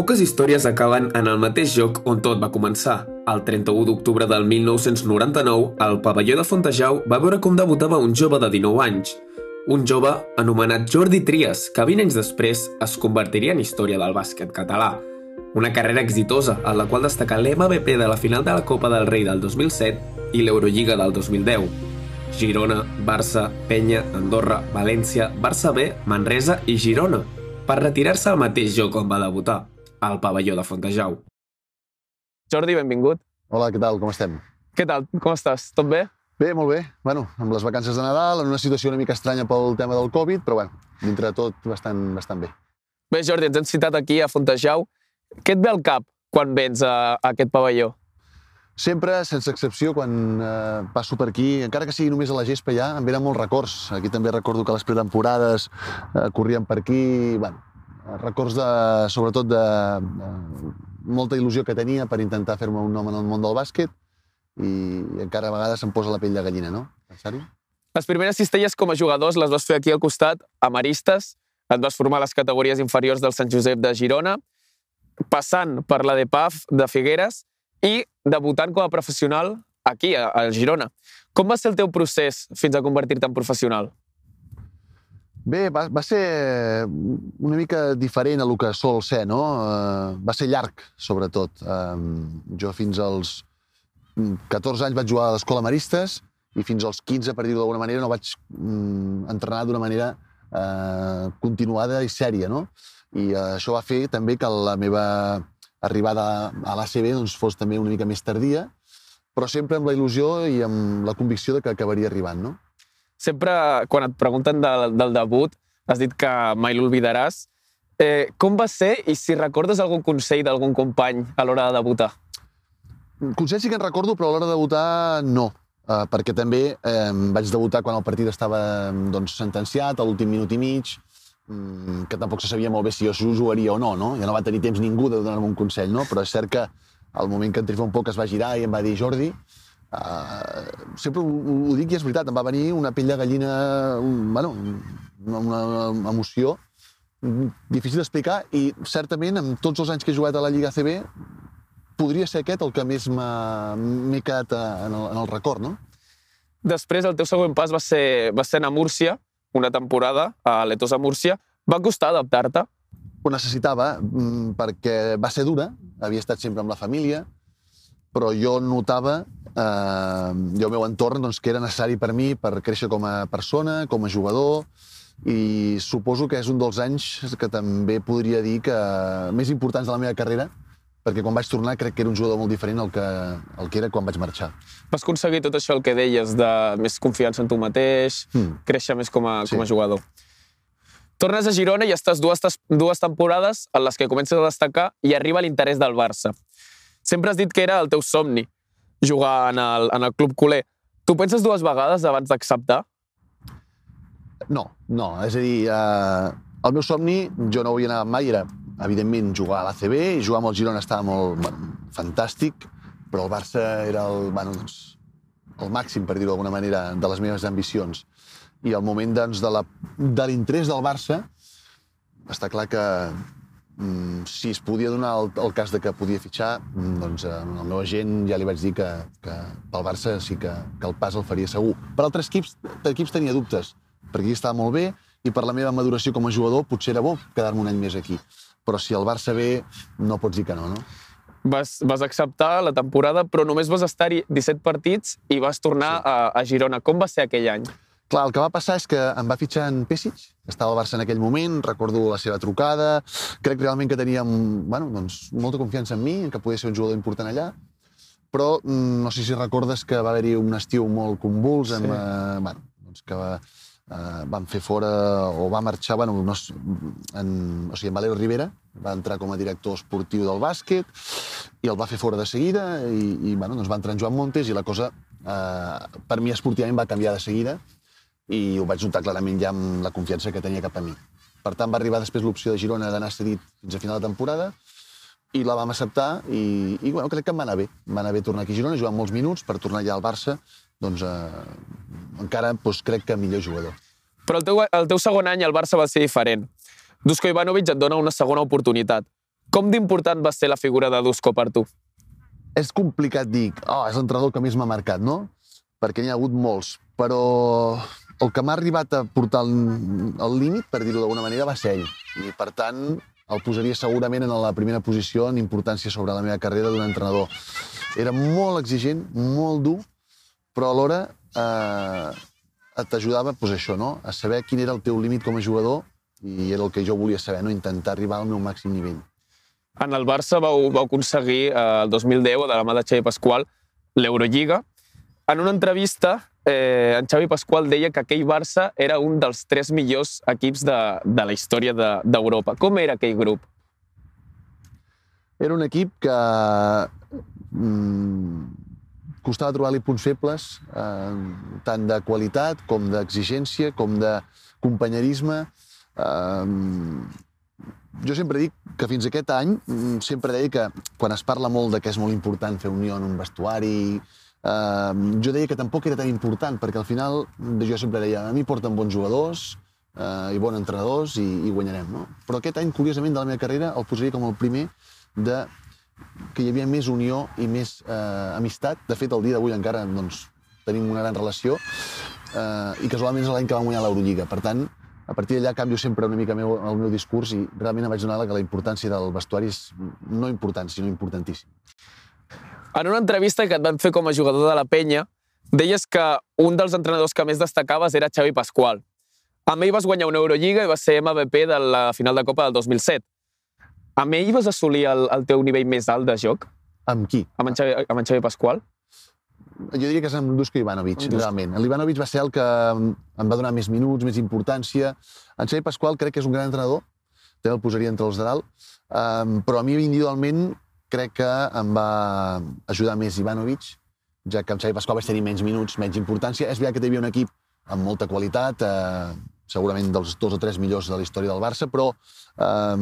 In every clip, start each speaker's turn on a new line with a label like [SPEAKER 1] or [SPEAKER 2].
[SPEAKER 1] Poques històries acaben en el mateix lloc on tot va començar. El 31 d'octubre del 1999, al pavelló de Fontejau va veure com debutava un jove de 19 anys. Un jove anomenat Jordi Trias, que 20 anys després es convertiria en història del bàsquet català. Una carrera exitosa, en la qual destaca l'MVP de la final de la Copa del Rei del 2007 i l'Eurolliga del 2010. Girona, Barça, Penya, Andorra, València, Barça B, Manresa i Girona, per retirar-se al mateix joc on va debutar, al pavelló de Fontejau.
[SPEAKER 2] Jordi, benvingut.
[SPEAKER 3] Hola, què tal? Com estem?
[SPEAKER 2] Què tal? Com estàs? Tot bé?
[SPEAKER 3] Bé, molt bé. Bueno, amb les vacances de Nadal, en una situació una mica estranya pel tema del Covid, però bueno, dintre de tot bastant, bastant bé.
[SPEAKER 2] Bé, Jordi, ens hem citat aquí a Fontejau. Què et ve al cap quan vens a, a aquest pavelló?
[SPEAKER 3] Sempre, sense excepció, quan eh, passo per aquí, encara que sigui només a la gespa ja, em venen molts records. Aquí també recordo que les pretemporades eh, corrien per aquí, bueno, records de, sobretot de, de molta il·lusió que tenia per intentar fer-me un nom en el món del bàsquet i, i encara a vegades em posa la pell de gallina, no? Pensar-hi?
[SPEAKER 2] Les primeres cistelles com a jugadors les vas fer aquí al costat, a Maristes, et vas formar a les categories inferiors del Sant Josep de Girona, passant per la de PAF de Figueres i debutant com a professional aquí, a, a Girona. Com va ser el teu procés fins a convertir-te en professional?
[SPEAKER 3] Bé, va, va ser una mica diferent a el que sol ser, no? Uh, va ser llarg, sobretot. Um, jo fins als 14 anys vaig jugar a l'Escola Maristes i fins als 15, per dir-ho d'alguna manera, no vaig um, entrenar d'una manera uh, continuada i sèria, no? I uh, això va fer també que la meva arribada a l'ACB doncs, fos també una mica més tardia, però sempre amb la il·lusió i amb la convicció de que acabaria arribant, no?
[SPEAKER 2] Sempre, quan et pregunten del, del debut, has dit que mai l'oblidaràs. Eh, com va ser i si recordes algun consell d'algun company a l'hora de debutar?
[SPEAKER 3] Consell sí que en recordo, però a l'hora de debutar no. Uh, perquè també eh, vaig debutar quan el partit estava doncs, sentenciat, a l'últim minut i mig, um, que tampoc se sabia molt bé si jo jugaria o no, no? Ja no va tenir temps ningú de donar-me un consell, no? Però és cert que al moment que en Trifon Poc es va girar i em va dir Jordi, Uh, sempre ho, ho dic i és veritat, em va venir una pell de gallina, un, bueno, una, una emoció difícil d'explicar i certament amb tots els anys que he jugat a la Lliga CB podria ser aquest el que més m'he quedat en el, en el record, no?
[SPEAKER 2] Després, el teu següent pas va ser, va ser a Múrcia, una temporada a l'Etosa Múrcia. Va costar adaptar-te?
[SPEAKER 3] Ho necessitava, perquè va ser dura, havia estat sempre amb la família, però jo notava eh, i el meu entorn doncs, que era necessari per mi per créixer com a persona, com a jugador, i suposo que és un dels anys que també podria dir que més importants de la meva carrera, perquè quan vaig tornar crec que era un jugador molt diferent al que, al que era quan vaig marxar.
[SPEAKER 2] Vas aconseguir tot això el que deies, de més confiança en tu mateix, mm. créixer més com a, sí. com a jugador. Tornes a Girona i estàs dues, dues temporades en les que comences a destacar i arriba l'interès del Barça. Sempre has dit que era el teu somni, jugar en el, en el club culer. Tu penses dues vegades abans d'acceptar?
[SPEAKER 3] No, no. És a dir, eh, el meu somni, jo no vull anar mai, era, evidentment, jugar a l'ACB, jugar amb el Girona estava molt bueno, fantàstic, però el Barça era el, bueno, doncs, el màxim, per dir-ho d'alguna manera, de les meves ambicions. I al moment doncs, de l'interès del Barça, està clar que si es podia donar el, el cas de que podia fitxar, mm, doncs eh, el meu agent ja li vaig dir que, que pel Barça sí que, que el pas el faria segur. Per altres equips, equips tenia dubtes, perquè aquí estava molt bé i per la meva maduració com a jugador potser era bo quedar-me un any més aquí. Però si el Barça ve, no pots dir que no, no?
[SPEAKER 2] Vas, vas acceptar la temporada, però només vas estar-hi 17 partits i vas tornar sí. a, a Girona. Com va ser aquell any?
[SPEAKER 3] Clar, el que va passar és que em va fitxar en Pesic, estava al Barça en aquell moment, recordo la seva trucada, crec realment que teníem bueno, doncs, molta confiança en mi, en que podia ser un jugador important allà, però mm, no sé si recordes que va haver-hi un estiu molt convuls, amb, sí. eh, bueno, doncs que va, eh, van fer fora, o va marxar, bueno, no, en, o sigui, en Valero Rivera va entrar com a director esportiu del bàsquet i el va fer fora de seguida i, i bueno, doncs va entrar en Joan Montes i la cosa, eh, per mi esportivament, va canviar de seguida i ho vaig notar clarament ja amb la confiança que tenia cap a mi. Per tant, va arribar després l'opció de Girona d'anar cedit fins a final de temporada i la vam acceptar i, i bueno, crec que em va anar bé. Em va anar bé tornar aquí a Girona, jugar molts minuts per tornar ja al Barça, doncs eh, encara doncs, crec que millor jugador.
[SPEAKER 2] Però el teu, el teu segon any al Barça va ser diferent. Dusko Ivanovic et dona una segona oportunitat. Com d'important va ser la figura de Dusko per tu?
[SPEAKER 3] És complicat dir, oh, és l'entrenador que més m'ha marcat, no? Perquè n'hi ha hagut molts, però el que m'ha arribat a portar al límit, per dir-ho d'alguna manera, va ser ell. I, per tant, el posaria segurament en la primera posició en importància sobre la meva carrera d'un entrenador. Era molt exigent, molt dur, però alhora eh, t'ajudava pues, això, no? a saber quin era el teu límit com a jugador i era el que jo volia saber, no? intentar arribar al meu màxim nivell.
[SPEAKER 2] En el Barça vau, vau aconseguir eh, el 2010, de la mà de Xavi Pasqual, l'Eurolliga. En una entrevista, eh, en Xavi Pasqual deia que aquell Barça era un dels tres millors equips de, de la història d'Europa. De, Com era aquell grup?
[SPEAKER 3] Era un equip que mm, costava trobar-li punts febles, eh, tant de qualitat com d'exigència, com de companyerisme. Eh, jo sempre dic que fins aquest any mm, sempre deia que quan es parla molt de que és molt important fer unió en un vestuari, eh, jo deia que tampoc era tan important, perquè al final jo sempre deia a mi porten bons jugadors eh, i bons entrenadors i, i guanyarem. No? Però aquest any, curiosament, de la meva carrera, el posaria com el primer de que hi havia més unió i més eh, amistat. De fet, el dia d'avui encara doncs, tenim una gran relació eh, i casualment és l'any que vam guanyar l'Eurolliga. Per tant, a partir d'allà canvio sempre una mica meu, el meu discurs i realment em vaig donar que la importància del vestuari és no important, sinó importantíssim.
[SPEAKER 2] En una entrevista que et van fer com a jugador de la penya, deies que un dels entrenadors que més destacaves era Xavi Pasqual. Amb ell vas guanyar una Eurolliga i vas ser MVP de la final de Copa del 2007. Amb ell vas assolir el, el teu nivell més alt de joc?
[SPEAKER 3] Amb qui?
[SPEAKER 2] Amb en Xavi, amb en Xavi Pasqual?
[SPEAKER 3] Jo diria que és amb Dusko Ivanovic, Dusko. realment. L'Ivanovic va ser el que em va donar més minuts, més importància. En Xavi Pasqual crec que és un gran entrenador, també el posaria entre els de dalt, um, però a mi individualment crec que em va ajudar més Ivanovic, ja que amb Xavi Pasqual vaig tenir menys minuts, menys importància. És veritat que hi havia un equip amb molta qualitat, eh, segurament dels dos o tres millors de la història del Barça, però eh,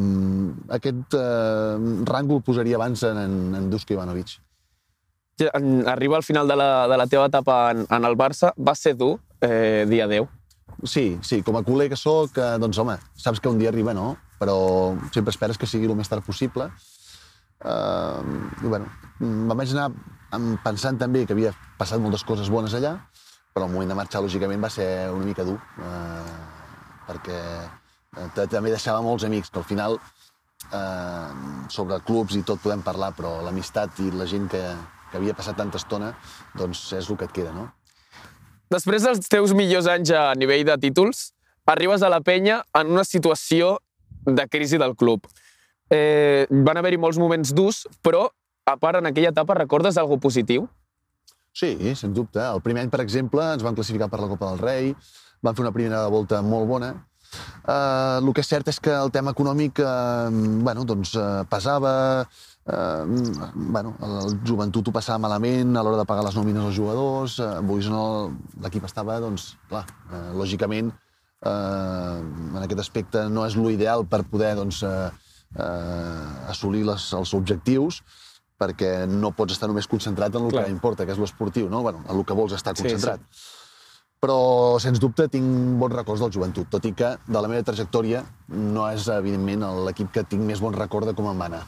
[SPEAKER 3] aquest eh, rang el posaria abans en, en, en Dusko Ivanovic.
[SPEAKER 2] Arriba al final de la, de la teva etapa en, en el Barça, va ser dur eh, dia 10?
[SPEAKER 3] Sí, sí, com a culer que sóc, eh, doncs home, saps que un dia arriba, no? Però sempre esperes que sigui el més tard possible. I bueno, em vaig anar pensant també que havia passat moltes coses bones allà, però el moment de marxar, lògicament, va ser una mica dur. Uh, perquè eh, també deixava molts amics, que al final eh, sobre clubs i tot podem parlar, però l'amistat i la gent que, que havia passat tanta estona, doncs és el que et queda, no?
[SPEAKER 2] Després dels teus millors anys a nivell de títols, arribes a la penya en una situació de crisi del club. Eh, van haver-hi molts moments durs, però, a part, en aquella etapa, recordes alguna positiu?
[SPEAKER 3] Sí, sens dubte. El primer any, per exemple, ens van classificar per la Copa del Rei, van fer una primera volta molt bona. Uh, el que és cert és que el tema econòmic uh, bueno, doncs, uh, pesava, uh, bueno, el joventut ho passava malament a l'hora de pagar les nòmines als jugadors, uh, no, l'equip estava, doncs, clar, uh, lògicament, uh, en aquest aspecte no és l'ideal per poder doncs, uh, uh, assolir les, els objectius, perquè no pots estar només concentrat en el Clar. que importa, que és l'esportiu, no? Bueno, en el que vols estar concentrat. Sí, sí però, sens dubte, tinc bons records del joventut, tot i que de la meva trajectòria no és, evidentment, l'equip que tinc més bon record de com em va anar.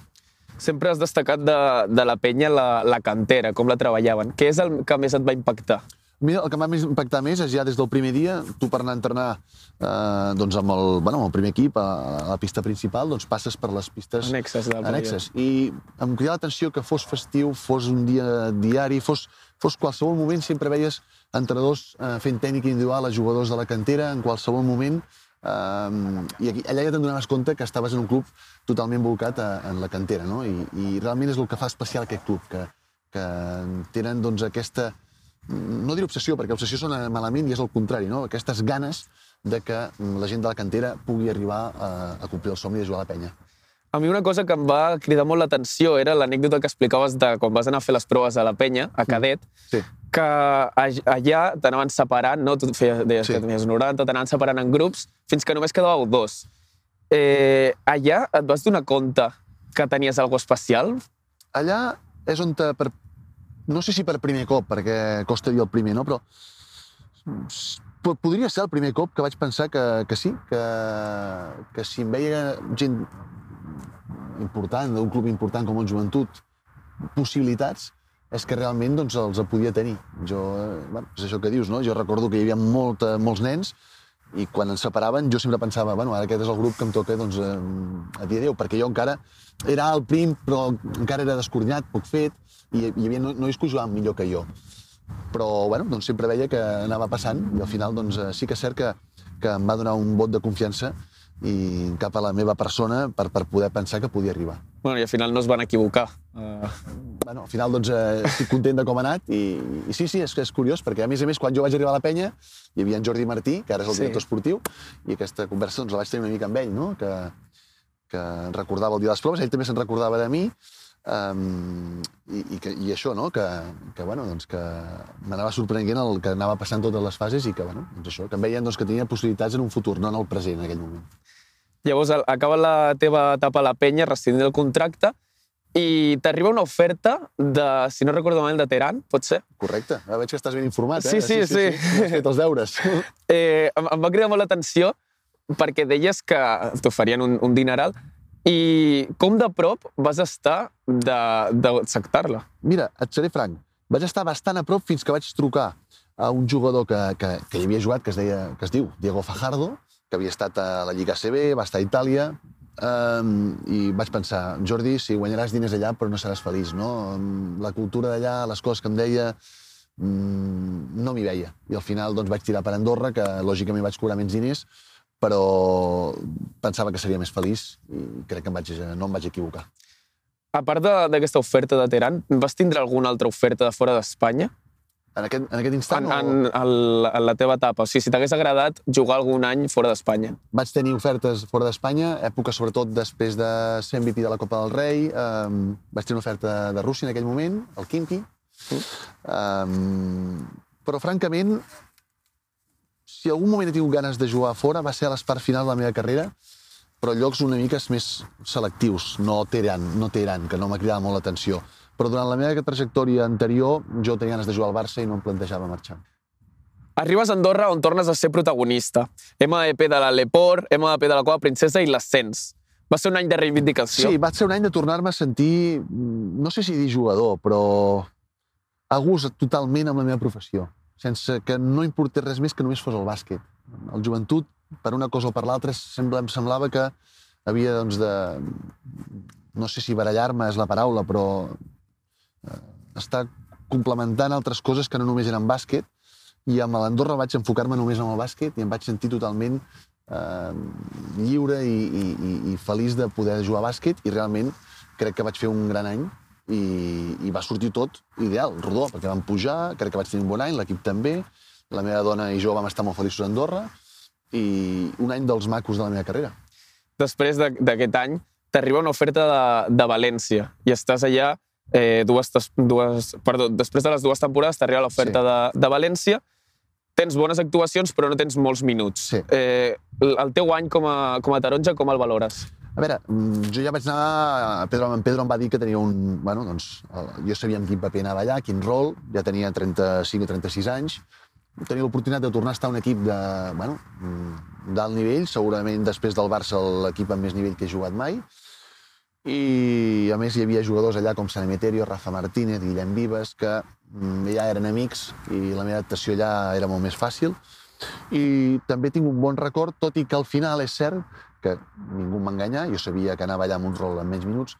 [SPEAKER 2] Sempre has destacat de, de la penya la, la cantera, com la treballaven. Què és el que més et va impactar?
[SPEAKER 3] Mira, el que m'ha impactat més és ja des del primer dia, tu per anar a entrenar eh, doncs amb, el, bueno, amb el primer equip a, a la pista principal, doncs passes per les pistes
[SPEAKER 2] annexes.
[SPEAKER 3] annexes. I em cridava l'atenció que fos festiu, fos un dia diari, fos, fos qualsevol moment, sempre veies entrenadors eh, fent tècnica individual a jugadors de la cantera en qualsevol moment, Um, I aquí, allà ja te'n donaves compte que estaves en un club totalment volcat a, en la cantera, no? I, I realment és el que fa especial aquest club, que, que tenen doncs, aquesta, no diré obsessió, perquè obsessió sona malament i és el contrari, no? aquestes ganes de que la gent de la cantera pugui arribar a, a complir el somni de jugar a la penya.
[SPEAKER 2] A mi una cosa que em va cridar molt l'atenció era l'anècdota que explicaves de quan vas anar a fer les proves a la penya, a Cadet,
[SPEAKER 3] sí.
[SPEAKER 2] que allà t'anaven separant, no? tu feies, deies sí. que tenies 90, t'anaven separant en grups, fins que només quedàveu dos. Eh, allà et vas donar compte que tenies alguna especial?
[SPEAKER 3] Allà és on, te, per no sé si per primer cop, perquè costa dir el primer, no? però podria ser el primer cop que vaig pensar que, que sí, que, que si em veia gent important, d'un club important com el Joventut, possibilitats, és que realment doncs, els podia tenir. Jo, eh, bueno, és això que dius, no? Jo recordo que hi havia molta, molts nens i quan ens separaven jo sempre pensava, bueno, ara aquest és el grup que em toca doncs, eh, a dir adéu, perquè jo encara era el prim, però encara era descoordinat, poc fet, i hi havia nois que jugaven millor que jo. Però, bueno, doncs sempre veia que anava passant i al final doncs, eh, sí que és cert que, que em va donar un vot de confiança i cap a la meva persona per, per poder pensar que podia arribar.
[SPEAKER 2] Bueno, i al final no es van equivocar. Uh...
[SPEAKER 3] Bueno, al final doncs, eh, estic content de com ha anat i, i sí, sí, és, és curiós, perquè a més a més quan jo vaig arribar a la penya hi havia en Jordi Martí, que ara és el sí. director esportiu, i aquesta conversa doncs, la vaig tenir una mica amb ell, no? que, que recordava el dia de les proves, ell també se'n recordava de mi, um, i, i, que, i això, no? que, que, bueno, doncs que m'anava sorprenent el que anava passant totes les fases i que, bueno, doncs això, que em veien doncs, que tenia possibilitats en un futur, no en el present en aquell moment.
[SPEAKER 2] Llavors, acaba la teva etapa a la penya, rescindint el contracte, i t'arriba una oferta de, si no recordo mal, de Teheran, pot ser?
[SPEAKER 3] Correcte. Ja veig que estàs ben informat,
[SPEAKER 2] eh? Sí, sí, sí. sí.
[SPEAKER 3] sí. Has fet els deures.
[SPEAKER 2] eh, em, em va cridar molt l'atenció perquè deies que t'oferien un, un dineral i com de prop vas estar d'acceptar-la?
[SPEAKER 3] Mira, et seré franc. Vaig estar bastant a prop fins que vaig trucar a un jugador que, que, que hi havia jugat, que es, deia, que es diu Diego Fajardo, que havia estat a la Lliga CB, va estar a Itàlia, Um, I vaig pensar, Jordi, si guanyaràs diners allà, però no seràs feliç, no? La cultura d'allà, les coses que em deia, um, no m'hi veia. I al final doncs, vaig tirar per Andorra, que lògicament vaig cobrar menys diners, però pensava que seria més feliç i crec que em vaig, no em vaig equivocar.
[SPEAKER 2] A part d'aquesta oferta de Teheran, vas tindre alguna altra oferta de fora d'Espanya?
[SPEAKER 3] En aquest, en aquest instant?
[SPEAKER 2] En, en, en, en la teva etapa. O sigui, si t'hagués agradat jugar algun any fora d'Espanya.
[SPEAKER 3] Vaig tenir ofertes fora d'Espanya, època sobretot després de ser MVP de la Copa del Rei. Um, vaig tenir una oferta de Rússia en aquell moment, el Kimki. Mm. Um, però, francament, si algun moment he tingut ganes de jugar fora, va ser a les parts finals de la meva carrera, però llocs una mica més selectius, no Teheran, no Teheran que no m'ha cridat molt l'atenció però durant la meva trajectòria anterior jo tenia ganes de jugar al Barça i no em plantejava marxar.
[SPEAKER 2] Arribes a Andorra on tornes a ser protagonista. MVP de l'Aleport, MVP de la Copa Princesa i l'ascens. Va ser un any de reivindicació.
[SPEAKER 3] Sí, va ser un any de tornar-me a sentir, no sé si dir jugador, però a gust totalment amb la meva professió, sense que no importés res més que només fos el bàsquet. El joventut, per una cosa o per l'altra, em semblava que havia doncs, de... No sé si barallar-me és la paraula, però eh, està complementant altres coses que no només eren bàsquet, i amb l'Andorra vaig enfocar-me només en el bàsquet i em vaig sentir totalment eh, lliure i, i, i feliç de poder jugar a bàsquet i realment crec que vaig fer un gran any i, i va sortir tot ideal, rodó, perquè vam pujar, crec que vaig tenir un bon any, l'equip també, la meva dona i jo vam estar molt feliços a Andorra i un any dels macos de la meva carrera.
[SPEAKER 2] Després d'aquest any t'arriba una oferta de, de València i estàs allà eh, dues, dues, perdó, després de les dues temporades t'arriba l'oferta sí. de, de València, tens bones actuacions però no tens molts minuts.
[SPEAKER 3] Sí.
[SPEAKER 2] Eh, el teu any com a, com a taronja, com el valores?
[SPEAKER 3] A veure, mm, jo ja vaig anar... Pedro, en Pedro em va dir que tenia un... Bueno, doncs, jo sabia en quin paper anava allà, quin rol, ja tenia 35 o 36 anys, tenia l'oportunitat de tornar a estar un equip de, bueno, mm, d'alt nivell, segurament després del Barça l'equip amb més nivell que he jugat mai, i a més hi havia jugadors allà com San Emeterio, Rafa Martínez, Guillem Vives, que mm, ja eren amics i la meva adaptació allà era molt més fàcil. I també tinc un bon record, tot i que al final és cert que ningú m'enganya, jo sabia que anava allà amb un rol en menys minuts,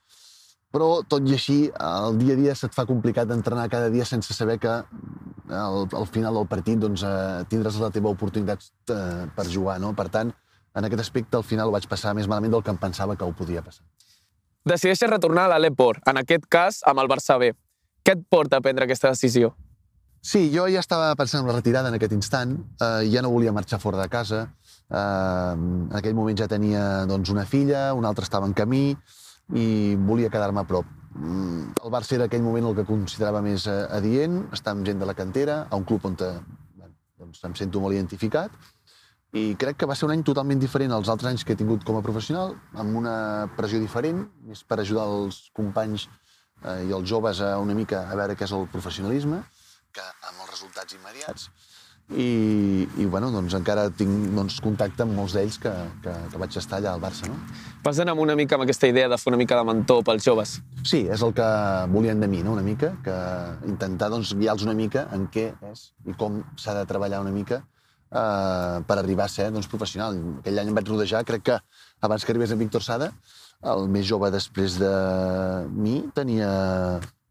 [SPEAKER 3] però tot i així, el dia a dia se't fa complicat entrenar cada dia sense saber que al, al final del partit doncs, eh, tindràs la teva oportunitat eh, per jugar. No? Per tant, en aquest aspecte, al final ho vaig passar més malament del que em pensava que ho podia passar
[SPEAKER 2] decideixes retornar a l'Aleport, en aquest cas amb el Barça B. Què et porta a prendre aquesta decisió?
[SPEAKER 3] Sí, jo ja estava pensant en la retirada en aquest instant, eh, ja no volia marxar fora de casa, eh, en aquell moment ja tenia doncs, una filla, una altra estava en camí i volia quedar-me a prop. Mm, el Barça era aquell moment el que considerava més eh, adient, estar amb gent de la cantera, a un club on te, bueno, doncs, em sento molt identificat, i crec que va ser un any totalment diferent als altres anys que he tingut com a professional, amb una pressió diferent, més per ajudar els companys eh, i els joves a una mica a veure què és el professionalisme, que amb els resultats immediats. I, i bueno, doncs encara tinc doncs, contacte amb molts d'ells que, que, que vaig estar allà al Barça. No?
[SPEAKER 2] Vas anar una mica amb aquesta idea de fer una mica de mentor pels joves?
[SPEAKER 3] Sí, és el que volien de mi, no? una mica, que intentar doncs, guiar-los una mica en què és i com s'ha de treballar una mica eh, per arribar a ser doncs, professional. Aquell any em vaig rodejar, crec que abans que arribés en Víctor Sada, el més jove després de mi tenia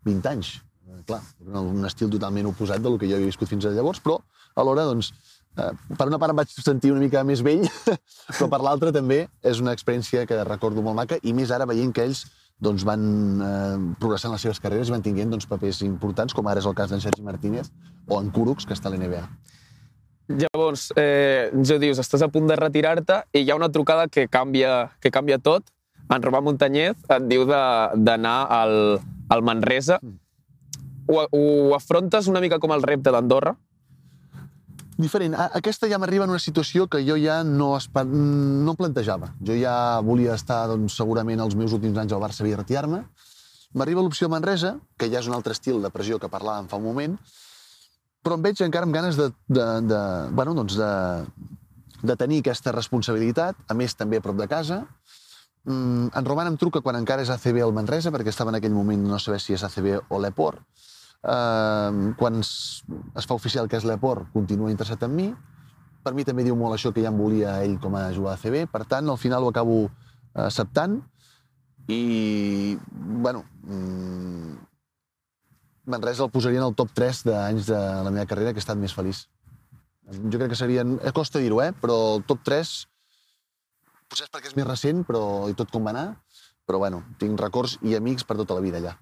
[SPEAKER 3] 20 anys. Eh, clar, un estil totalment oposat del que jo havia viscut fins a llavors, però alhora, doncs, eh, per una part em vaig sentir una mica més vell, però per l'altra també és una experiència que recordo molt maca, i més ara veient que ells doncs, van eh, progressant les seves carreres i van tinguent doncs, papers importants, com ara és el cas d'en Sergi Martínez o en Kurucs, que està a l'NBA.
[SPEAKER 2] Llavors, eh, jo dius, estàs a punt de retirar-te i hi ha una trucada que canvia, que canvia tot. En Romà Montanyez et diu d'anar al, al Manresa. Mm. Ho, ho afrontes una mica com el repte d'Andorra?
[SPEAKER 3] Diferent. Aquesta ja m'arriba en una situació que jo ja no, espa... no plantejava. Jo ja volia estar, doncs, segurament, els meus últims anys al Barça i retirar-me. M'arriba l'opció a Manresa, que ja és un altre estil de pressió que parlàvem fa un moment, però em veig encara amb ganes de, de, de, bueno, doncs de, de tenir aquesta responsabilitat, a més també a prop de casa. Mm, en Roman em truca quan encara és ACB al Manresa, perquè estava en aquell moment no saber si és ACB o l'Eport, Uh, quan es, es fa oficial que és l'Eport, continua interessat en mi. Per mi també diu molt això que ja em volia ell com a jugador de CB. Per tant, al final ho acabo acceptant. I, bueno, Manresa el posaria en el top 3 d'anys de la meva carrera que he estat més feliç. Jo crec que serien... Eh, costa dir-ho, eh? Però el top 3 potser és perquè és més recent, però i tot com va anar. Però, bueno, tinc records i amics per tota la vida allà.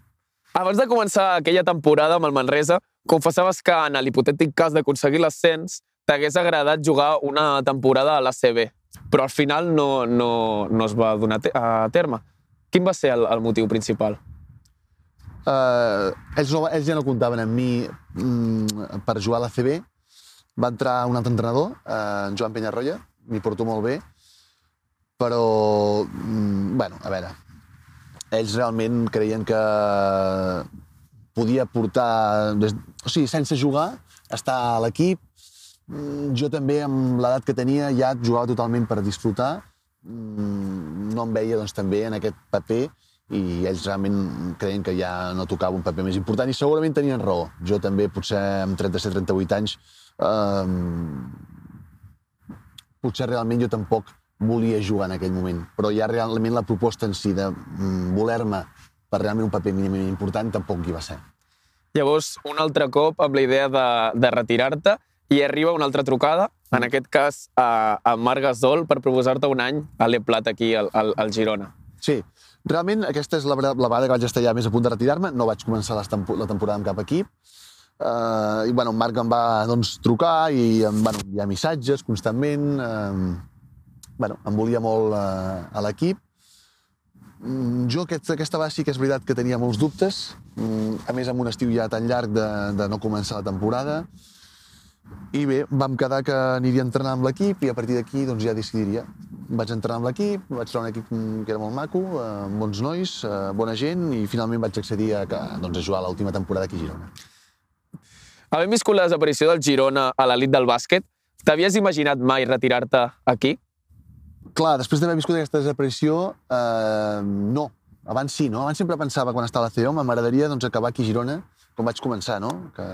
[SPEAKER 2] Abans de començar aquella temporada amb el Manresa, confessaves que en l'hipotètic cas d'aconseguir l'ascens t'hagués agradat jugar una temporada a l'ACB, però al final no, no, no es va donar a terme. Quin va ser el, el motiu principal?
[SPEAKER 3] Uh, ells, no, ells ja no comptaven amb mi mm, per jugar a l'ACB. Va entrar un altre entrenador, uh, en Joan Penyarroia, m'hi porto molt bé, però, mm, bueno, a veure, ells realment creien que podia portar, des, o sigui, sense jugar, estar a l'equip. Mm, jo també, amb l'edat que tenia, ja jugava totalment per disfrutar. Mm, no em veia, doncs, també en aquest paper i ells realment creien que ja no tocava un paper més important i segurament tenien raó. Jo també, potser amb 37-38 anys, eh, potser realment jo tampoc volia jugar en aquell moment. Però ja realment la proposta en si de mm, voler-me per realment un paper mínimament important tampoc hi va ser.
[SPEAKER 2] Llavors, un altre cop amb la idea de, de retirar-te i arriba una altra trucada, en aquest cas a, a Marc Gasol, per proposar-te un any a l'Eplat aquí al, al, al Girona.
[SPEAKER 3] Sí, realment aquesta és la, la vegada que vaig estar ja més a punt de retirar-me, no vaig començar la temporada amb cap equip, uh, i bueno, en Marc em va doncs, trucar i bueno, hi ha missatges constantment, uh, bueno, em volia molt a, a l'equip. Mm, jo aquest, aquesta base sí que és veritat que tenia molts dubtes, mm, a més amb un estiu ja tan llarg de, de no començar la temporada. I bé, vam quedar que aniria a entrenar amb l'equip i a partir d'aquí doncs, ja decidiria. Vaig entrenar amb l'equip, vaig trobar un equip que era molt maco, amb bons nois, bona gent i finalment vaig accedir a, doncs, a jugar l'última temporada aquí a Girona.
[SPEAKER 2] Havent viscut la desaparició del Girona a l'elit del bàsquet, t'havies imaginat mai retirar-te aquí?
[SPEAKER 3] Clar, després d'haver viscut aquesta desaparició, eh, no. Abans sí, no? Abans sempre pensava, quan estava a la CEO, m'agradaria doncs, acabar aquí a Girona, com vaig començar, no? Que,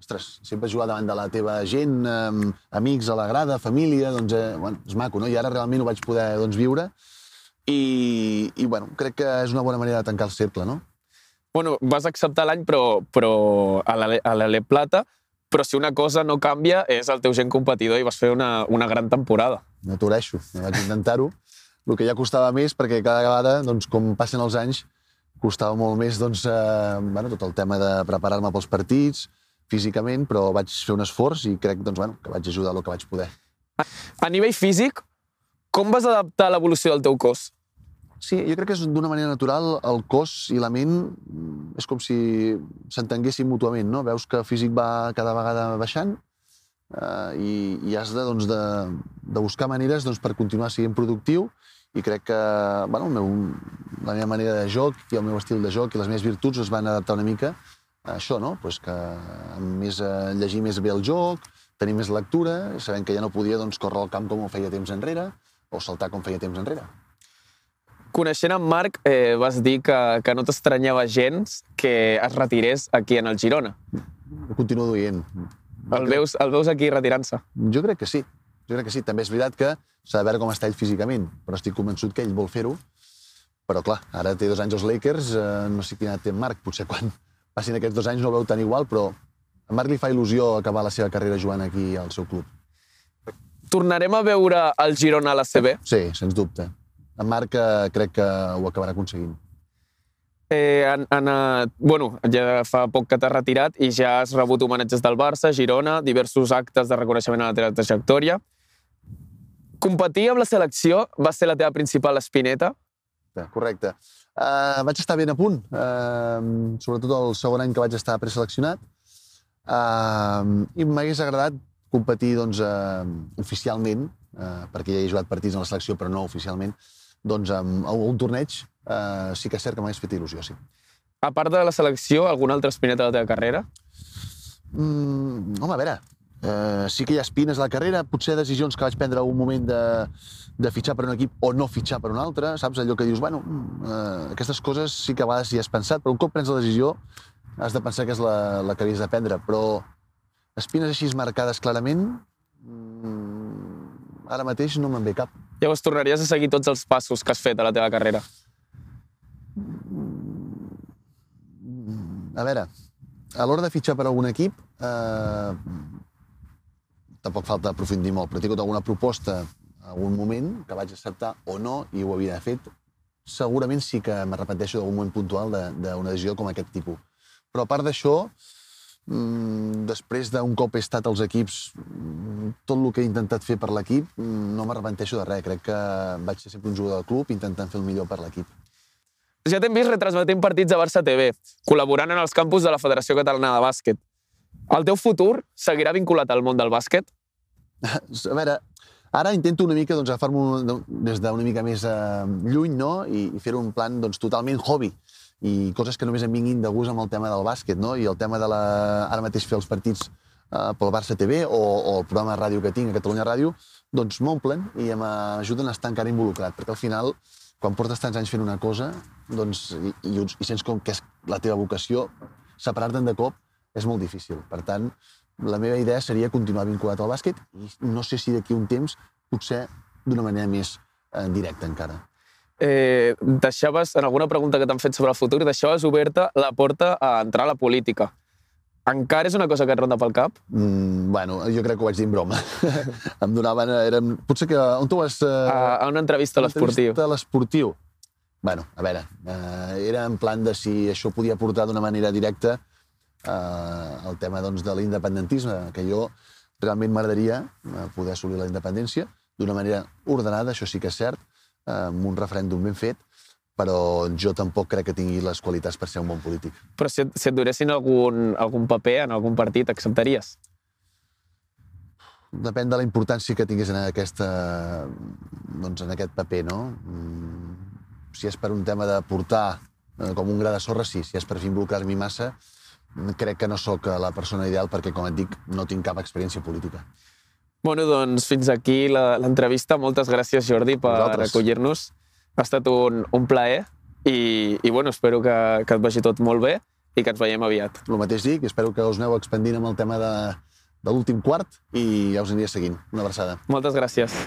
[SPEAKER 3] ostres, sempre jugar davant de la teva gent, eh, amics a la grada, família, doncs, eh, bueno, és maco, no? I ara realment ho vaig poder doncs, viure. I, I, bueno, crec que és una bona manera de tancar el cercle, no?
[SPEAKER 2] Bueno, vas acceptar l'any, però, però a l'Ale Plata, però si una cosa no canvia és el teu gent competidor i vas fer una, una gran temporada.
[SPEAKER 3] No t'oreixo, vaig intentar-ho. El que ja costava més, perquè cada vegada, doncs, com passen els anys, costava molt més doncs, eh, bueno, tot el tema de preparar-me pels partits, físicament, però vaig fer un esforç i crec doncs, bueno, que vaig ajudar el que vaig poder.
[SPEAKER 2] A nivell físic, com vas adaptar l'evolució del teu cos?
[SPEAKER 3] Sí, jo crec que és d'una manera natural el cos i la ment és com si s'entenguessin mútuament, no? Veus que el físic va cada vegada baixant eh, i, i has de, doncs, de, de buscar maneres doncs, per continuar sent productiu i crec que bueno, el meu, la meva manera de joc i el meu estil de joc i les meves virtuts es van adaptar una mica a això, no? Pues que més, eh, llegir més bé el joc, tenir més lectura, sabent que ja no podia doncs, córrer al camp com ho feia temps enrere, o saltar com feia temps enrere.
[SPEAKER 2] Coneixent en Marc, eh, vas dir que, que no t'estranyava gens que es retirés aquí en el Girona.
[SPEAKER 3] Ho continuo duient.
[SPEAKER 2] El veus, el veus aquí retirant-se?
[SPEAKER 3] Jo crec que sí. Jo crec que sí. També és veritat que s'ha de veure com està ell físicament, però estic convençut que ell vol fer-ho. Però, clar, ara té dos anys als Lakers, eh, no sé quin edat té en Marc, potser quan passin aquests dos anys no el veu tan igual, però a Marc li fa il·lusió acabar la seva carrera jugant aquí al seu club.
[SPEAKER 2] Tornarem a veure el Girona a la CB?
[SPEAKER 3] Sí, sens dubte en Marc eh, crec que ho acabarà aconseguint.
[SPEAKER 2] Eh, en, en, uh, bueno, ja fa poc que t'has retirat i ja has rebut homenatges del Barça, Girona, diversos actes de reconeixement a la teva trajectòria. Competir amb la selecció va ser la teva principal espineta?
[SPEAKER 3] Correcte. Uh, vaig estar ben a punt, uh, sobretot el segon any que vaig estar preseleccionat, uh, i m'hagués agradat competir doncs, uh, oficialment, uh, perquè ja he jugat partits en la selecció, però no oficialment, doncs amb un torneig eh, sí que és cert que m'hagués fet il·lusió, sí.
[SPEAKER 2] A part de la selecció, alguna altra espineta de la teva carrera?
[SPEAKER 3] Mm, home, a veure, eh, sí que hi ha espines a la carrera, potser decisions que vaig prendre un moment de, de fitxar per un equip o no fitxar per un altre, saps? Allò que dius, bueno, mm, eh, aquestes coses sí que a vegades hi has pensat, però un cop prens la decisió has de pensar que és la, la que havies de prendre, però espines així marcades clarament, mm, ara mateix no me'n ve cap.
[SPEAKER 2] Llavors tornaries a seguir tots els passos que has fet a la teva carrera?
[SPEAKER 3] A veure, a l'hora de fitxar per algun equip, eh, tampoc falta aprofundir molt, però he tingut alguna proposta en algun moment que vaig acceptar o no i ho havia fet. Segurament sí que m'arrepenteixo d'algun moment puntual d'una de, decisió com aquest tipus. Però a part d'això, després d'un cop he estat als equips, mm, tot el que he intentat fer per l'equip, mm, no m'arrepenteixo de res. Crec que vaig ser sempre un jugador del club intentant fer el millor per l'equip.
[SPEAKER 2] Ja t'hem vist retransmetent partits a Barça TV, col·laborant en els campus de la Federació Catalana de Bàsquet. El teu futur seguirà vinculat al món del bàsquet?
[SPEAKER 3] A veure, ara intento una mica doncs, agafar-m'ho des d'una mica més eh, lluny no? i, i fer un plan doncs, totalment hobby i coses que només em vinguin de gust amb el tema del bàsquet, no? I el tema de la... ara mateix fer els partits eh, pel Barça TV o, o el programa de ràdio que tinc a Catalunya Ràdio, doncs m'omplen i m'ajuden a estar encara involucrat, perquè al final, quan portes tants anys fent una cosa, doncs, i, i, i sents com que és la teva vocació, separar-te'n de cop és molt difícil. Per tant, la meva idea seria continuar vinculat al bàsquet i no sé si d'aquí un temps, potser d'una manera més eh, directa encara
[SPEAKER 2] eh, deixaves, en alguna pregunta que t'han fet sobre el futur, deixaves oberta la porta a entrar a la política. Encara és una cosa que et ronda pel cap?
[SPEAKER 3] Mm, bueno, jo crec que ho vaig dir en broma. em donaven... Érem, potser que... On tu vas...
[SPEAKER 2] Uh, a, a una entrevista a l'esportiu.
[SPEAKER 3] A l'esportiu. Bueno, a veure, uh, era en plan de si això podia portar d'una manera directa uh, el tema doncs, de l'independentisme, que jo realment m'agradaria poder assolir la independència d'una manera ordenada, això sí que és cert, amb un referèndum ben fet, però jo tampoc crec que tingui les qualitats per ser un bon polític.
[SPEAKER 2] Però si, si et donessin algun, algun paper en algun partit, acceptaries?
[SPEAKER 3] Depèn de la importància que tingués en, aquesta, doncs en aquest paper, no? Mm, si és per un tema de portar eh, com un gra de sorra, sí. Si és per involucrar-m'hi massa, crec que no sóc la persona ideal perquè, com et dic, no tinc cap experiència política.
[SPEAKER 2] Bueno, doncs fins aquí l'entrevista. Moltes gràcies, Jordi, per acollir-nos. Ha estat un, un plaer i, i bueno, espero que, que et vagi tot molt bé i que ens veiem aviat.
[SPEAKER 3] El mateix dic, espero que us aneu expandint amb el tema de, de l'últim quart i ja us aniria seguint. Una abraçada.
[SPEAKER 2] Moltes gràcies.